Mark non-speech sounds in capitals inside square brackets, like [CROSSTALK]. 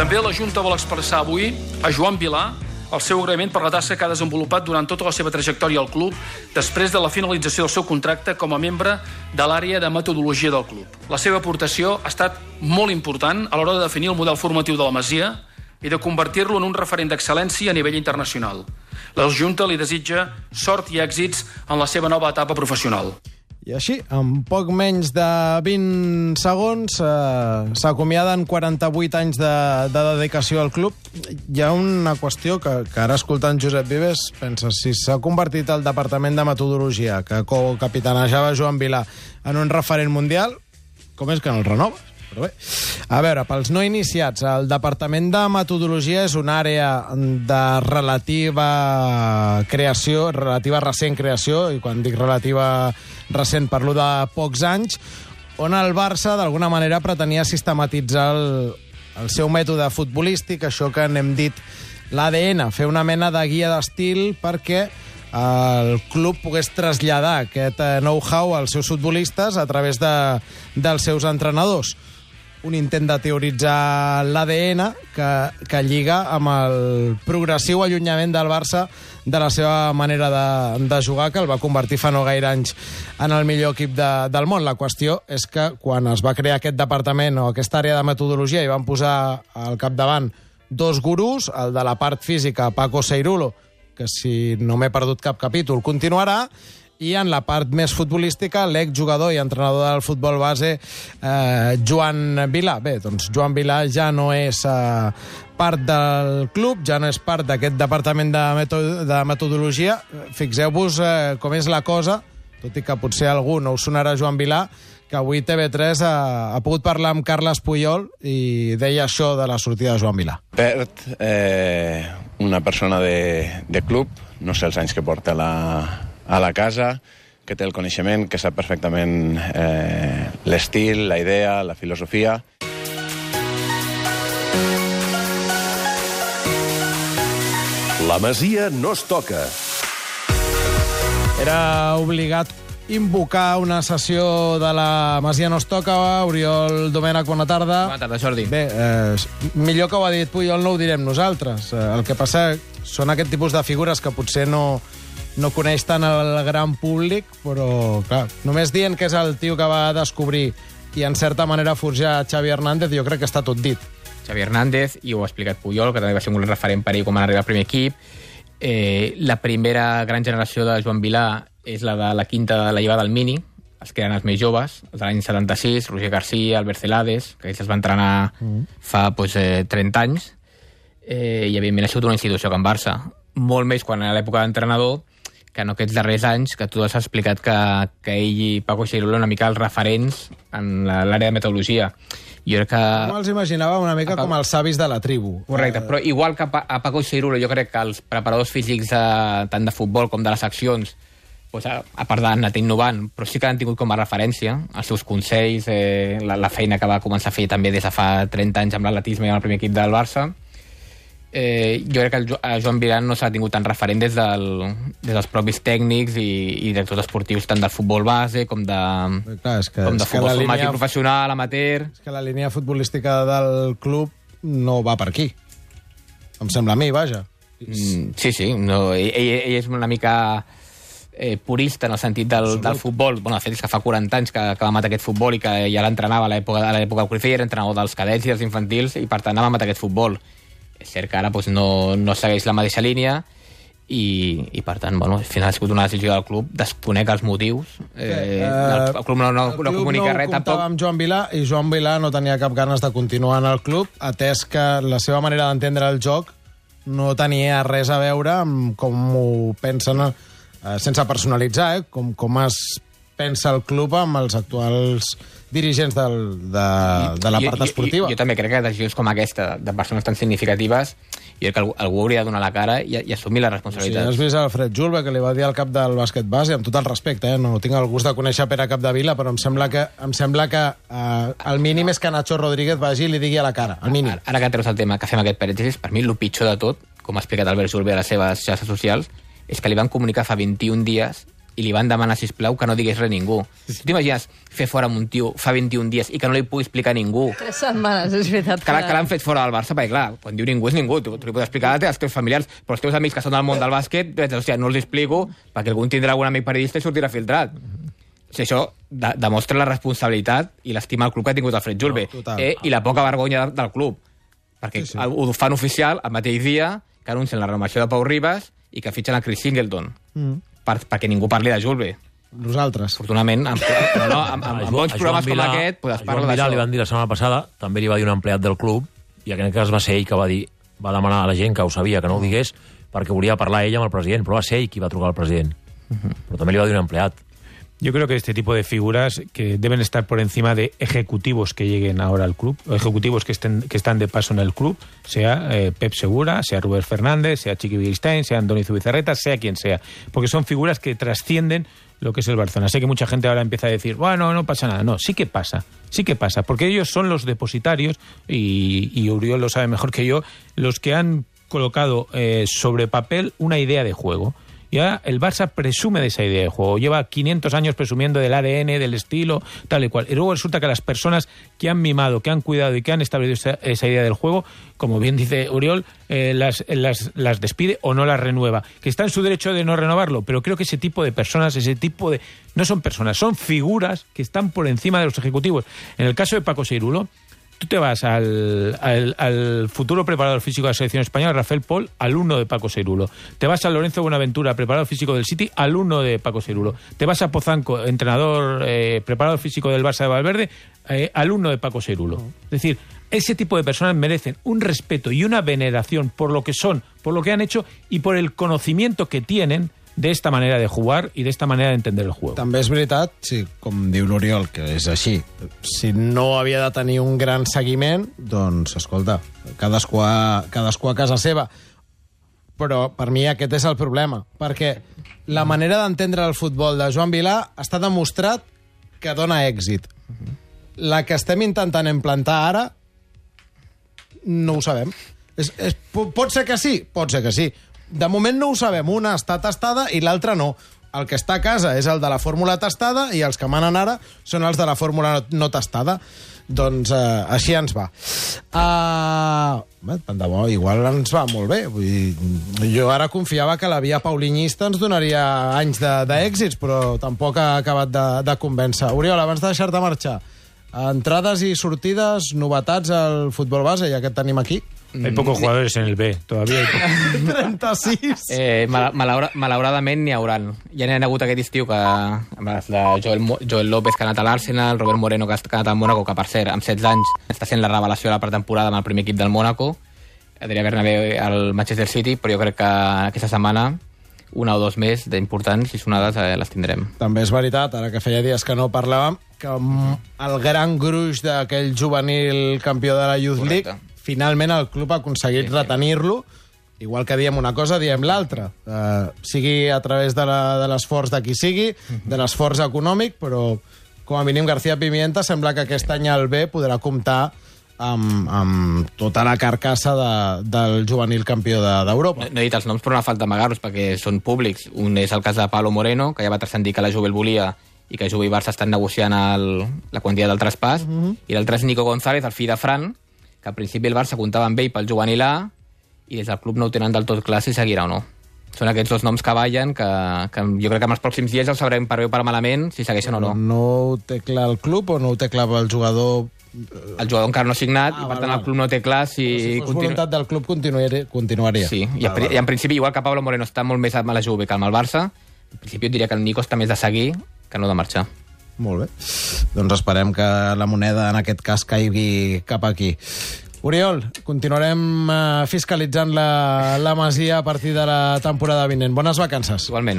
També la Junta vol expressar avui a Joan Vilà el seu agraïment per la tasca que ha desenvolupat durant tota la seva trajectòria al club després de la finalització del seu contracte com a membre de l'àrea de metodologia del club. La seva aportació ha estat molt important a l'hora de definir el model formatiu de la Masia i de convertir-lo en un referent d'excel·lència a nivell internacional. La Junta li desitja sort i èxits en la seva nova etapa professional. I així, en poc menys de 20 segons, eh, s'acomiaden 48 anys de, de dedicació al club. Hi ha una qüestió que, que ara escoltant Josep Vives pensa si s'ha convertit el Departament de Metodologia, que co-capitanejava Joan Vilà, en un referent mundial, com és que no el renoves? Però bé, a veure, pels no iniciats, el Departament de Metodologia és una àrea de relativa creació, relativa recent creació, i quan dic relativa recent parlo de pocs anys, on el Barça d'alguna manera pretenia sistematitzar el, el seu mètode futbolístic, això que n'hem dit l'ADN, fer una mena de guia d'estil perquè el club pogués traslladar aquest eh, know-how als seus futbolistes a través de, dels seus entrenadors un intent de teoritzar l'ADN que, que lliga amb el progressiu allunyament del Barça de la seva manera de, de jugar, que el va convertir fa no gaire anys en el millor equip de, del món. La qüestió és que quan es va crear aquest departament o aquesta àrea de metodologia i van posar al capdavant dos gurús, el de la part física, Paco Seirulo, que si no m'he perdut cap capítol, continuarà, i en la part més futbolística, l'exjugador i entrenador del futbol base, eh, Joan Vilà. Bé, doncs Joan Vilà ja no és eh, part del club, ja no és part d'aquest departament de, metod de metodologia. Fixeu-vos eh, com és la cosa, tot i que potser algú no us sonarà Joan Vilà, que avui TV3 ha, ha pogut parlar amb Carles Puyol i deia això de la sortida de Joan Vilà. Perd eh, una persona de, de club, no sé els anys que porta la, a la casa, que té el coneixement, que sap perfectament eh, l'estil, la idea, la filosofia. La Masia no es toca. Era obligat invocar una sessió de la Masia no es toca. Oriol Domènech, bona tarda. Bona tarda, Jordi. Bé, eh, millor que ho ha dit Puyol no ho direm nosaltres. Eh, el que passa són aquest tipus de figures que potser no, no coneix tant el gran públic, però, clar, només dient que és el tio que va descobrir i, en certa manera, forjar Xavi Hernández, jo crec que està tot dit. Xavi Hernández, i ho ha explicat Puyol, que també va ser un referent per ell com a arribar al primer equip. Eh, la primera gran generació de Joan Vilà és la de la quinta de la llevada del Mini, els que eren els més joves, els de l'any 76, Roger Garcia, Albert Celades, que ells es van entrenar mm. fa doncs, eh, 30 anys, eh, i evidentment ha sigut una institució que en Barça. Molt més quan era l'època d'entrenador, que en aquests darrers anys, que tu has explicat que, que ell i Paco Xeirulo una mica els referents en l'àrea de metodologia. Jo crec que... No els imaginava una mica com els savis de la tribu. Correcte, però igual que a Paco Xeirulo, jo crec que els preparadors físics de, tant de futbol com de les accions doncs, a, a part d'anar innovant, però sí que han tingut com a referència els seus consells, eh, la, la feina que va començar a fer també des de fa 30 anys amb l'atletisme i amb el primer equip del Barça, eh, jo crec que el, el Joan Viran no s'ha tingut tan referent des, del, des dels propis tècnics i, i directors esportius tant del futbol base com de, Clar, és que, com de és que futbol formàtic línia- professional, amateur... És que la línia futbolística del club no va per aquí. Em sembla a mi, vaja. Mm, sí, sí, no, ell, ell, és una mica eh, purista en el sentit del, del futbol. Bueno, de fet, és que fa 40 anys que, que va matar aquest futbol i que ja l'entrenava a l'època a l'època del Corifei, era entrenador dels cadets i dels infantils, i per tant va matar aquest futbol. És cert que ara doncs, no, no segueix la mateixa línia i, i per tant, bueno, al final ha sigut una decisió del club, desconec els motius. Eh, el, el club no, no, el no club comunica no res tampoc. amb Joan Vilà i Joan Vilà no tenia cap ganes de continuar en el club, atès que la seva manera d'entendre el joc no tenia res a veure amb com ho pensen, eh, sense personalitzar, eh, com, com es pensa el club amb els actuals dirigents del, de, de la Jo- part jo- esportiva. Jo, jo, també crec que decisions com aquesta, de persones tan significatives, jo crec que algú, algú hauria de donar la cara i, i assumir la Sí, responsabilitat. has vist Alfred Julve, que li va dir al cap del bàsquet base, amb tot el respecte, eh? no tinc el gust de conèixer Pere Capdevila, però em sembla que, em sembla que eh, el mínim és que Nacho Rodríguez vagi i li digui a la cara, el mínim. Ara, ara que treus el tema, que fem aquest parèntesis, per mi el pitjor de tot, com ha explicat Albert Julve a les seves xarxes socials, és que li van comunicar fa 21 dies i li van demanar, si plau que no digués res a ningú. Tu t'imagines fer fora amb un tio fa 21 dies i que no li pugui explicar a ningú? Tres setmanes, és veritat. Que, que l'han fet fora del Barça, perquè clar, quan diu ningú és ningú, tu, tu li pots explicar als teus familiars, però els teus amics que són del món del bàsquet, doncs, hòstia, no els explico, perquè algun tindrà algun amic periodista i sortirà filtrat. O sigui, això de, demostra la responsabilitat i l'estima al club que ha tingut el Fred Julve. No, total. eh, I la poca vergonya del, del club. Perquè sí, sí. ho fan oficial el mateix dia que anuncien la renovació de Pau Ribas i que fitxen a Chris Singleton. Mm. Per, perquè ningú parli de Julve. Nosaltres. Afortunadament, amb, però no, amb, [LAUGHS] amb, amb bons programes com aquest, pues, es a parla Joan Vilà li d'això. van dir la setmana passada, també li va dir un empleat del club, i en aquest cas va ser ell que va dir va demanar a la gent que ho sabia, que no ho digués, perquè volia parlar ell amb el president, però va ser ell qui va trucar al president. Però també li va dir un empleat. Yo creo que este tipo de figuras que deben estar por encima de ejecutivos que lleguen ahora al club, ejecutivos que estén que están de paso en el club, sea eh, Pep Segura, sea Rubén Fernández, sea Chiqui Bigistein, sea Andoni Zubizarreta, sea quien sea, porque son figuras que trascienden lo que es el Barcelona. Sé que mucha gente ahora empieza a decir, bueno, no pasa nada. No, sí que pasa, sí que pasa, porque ellos son los depositarios, y, y Uriol lo sabe mejor que yo, los que han colocado eh, sobre papel una idea de juego. Y ahora el Barça presume de esa idea de juego. Lleva 500 años presumiendo del ADN, del estilo, tal y cual. Y luego resulta que las personas que han mimado, que han cuidado y que han establecido esa, idea del juego, como bien dice Uriol, eh, las, las, las despide o no las renueva. Que está en su derecho de no renovarlo, pero creo que ese tipo de personas, ese tipo de... No son personas, son figuras que están por encima de los ejecutivos. En el caso de Paco Seirulo, Tú te vas al, al, al futuro preparador físico de la selección española, Rafael Paul, alumno de Paco Cerulo. Te vas a Lorenzo Buenaventura, preparador físico del City, alumno de Paco Cerulo. Te vas a Pozanco, entrenador, eh, preparador físico del Barça de Valverde, eh, alumno de Paco Cerulo. Es decir, ese tipo de personas merecen un respeto y una veneración por lo que son, por lo que han hecho y por el conocimiento que tienen de esta manera de jugar y de esta manera de entender el juego. També és veritat, sí, com diu l'Oriol, que és així. Si no havia de tenir un gran seguiment, doncs, escolta, cadascú a, cadascú a casa seva. Però per mi aquest és el problema, perquè la manera d'entendre el futbol de Joan Vilà està demostrat que dona èxit. La que estem intentant implantar ara no ho sabem. És, és, po- pot ser que sí? Pot ser que sí. De moment no ho sabem. Una està tastada i l'altra no. El que està a casa és el de la fórmula tastada i els que manen ara són els de la fórmula no, tastada. Doncs eh, així ens va. Uh, bé, tant de bo, igual ens va molt bé. Vull dir, jo ara confiava que la via paulinista ens donaria anys d'èxits, però tampoc ha acabat de, de convèncer. Oriol, abans de deixar-te marxar, entrades i sortides, novetats al futbol base, ja que et tenim aquí. Hay pocos jugadores en el B, todavía hay pocos. 36. Eh, mal, malaura, malauradament n'hi hauran. Ja n'hi ha hagut aquest estiu que, Joel, Joel López, que ha anat a l'Arsenal, Robert Moreno, que ha anat al Mónaco, que per cert, amb 16 anys està sent la revelació de la pretemporada amb el primer equip del Mónaco, Adrià Bernabé al Manchester City, però jo crec que aquesta setmana una o dos més d'importants i sonades eh, les tindrem. També és veritat, ara que feia dies que no parlàvem, que mm, el gran gruix d'aquell juvenil campió de la Youth Correcte. League, finalment el club ha aconseguit Sí, sí. retenir-lo, igual que diem una cosa, diem l'altra. Uh, sigui a través de de l'esforç de qui sigui, de l'esforç econòmic, però com a mínim García Pimienta sembla que aquest any el B podrà comptar amb, amb tota la carcassa de, del juvenil campió de- d'Europa. No, no he dit els noms per una falta d'amagar-los, perquè són públics. Un és el cas de Pablo Moreno, que ja va transcendir que la Juve el volia i que Juve i Barça estan negociant el, la quantitat del traspàs, i l'altre és Nico González, el fill de Fran, que al principi el Barça comptava amb ell pel juvenil A, i des del club no ho tenen del tot clar si seguirà o no. Són aquests dos noms que ballen, que, que jo crec que en els pròxims dies ja sabrem per bé o per malament, si segueixen o no. No ho té clar el club o no ho té clar el jugador El jugador encara no ha signat, Ah, i per val, tant val. el club no té clar si... si fos continua- voluntat del club continuaria. continuaria. Sí, i, en, pri- i en principi, igual que Pablo Moreno està molt més amb la Juve que amb el Barça, en principi diria que el Nico està més de seguir que no de marxar. Molt bé. Doncs esperem que la moneda en aquest cas caigui cap aquí. Oriol, continuarem eh, fiscalitzant la, la Masia a partir de la temporada vinent. Bones vacances. Igualment.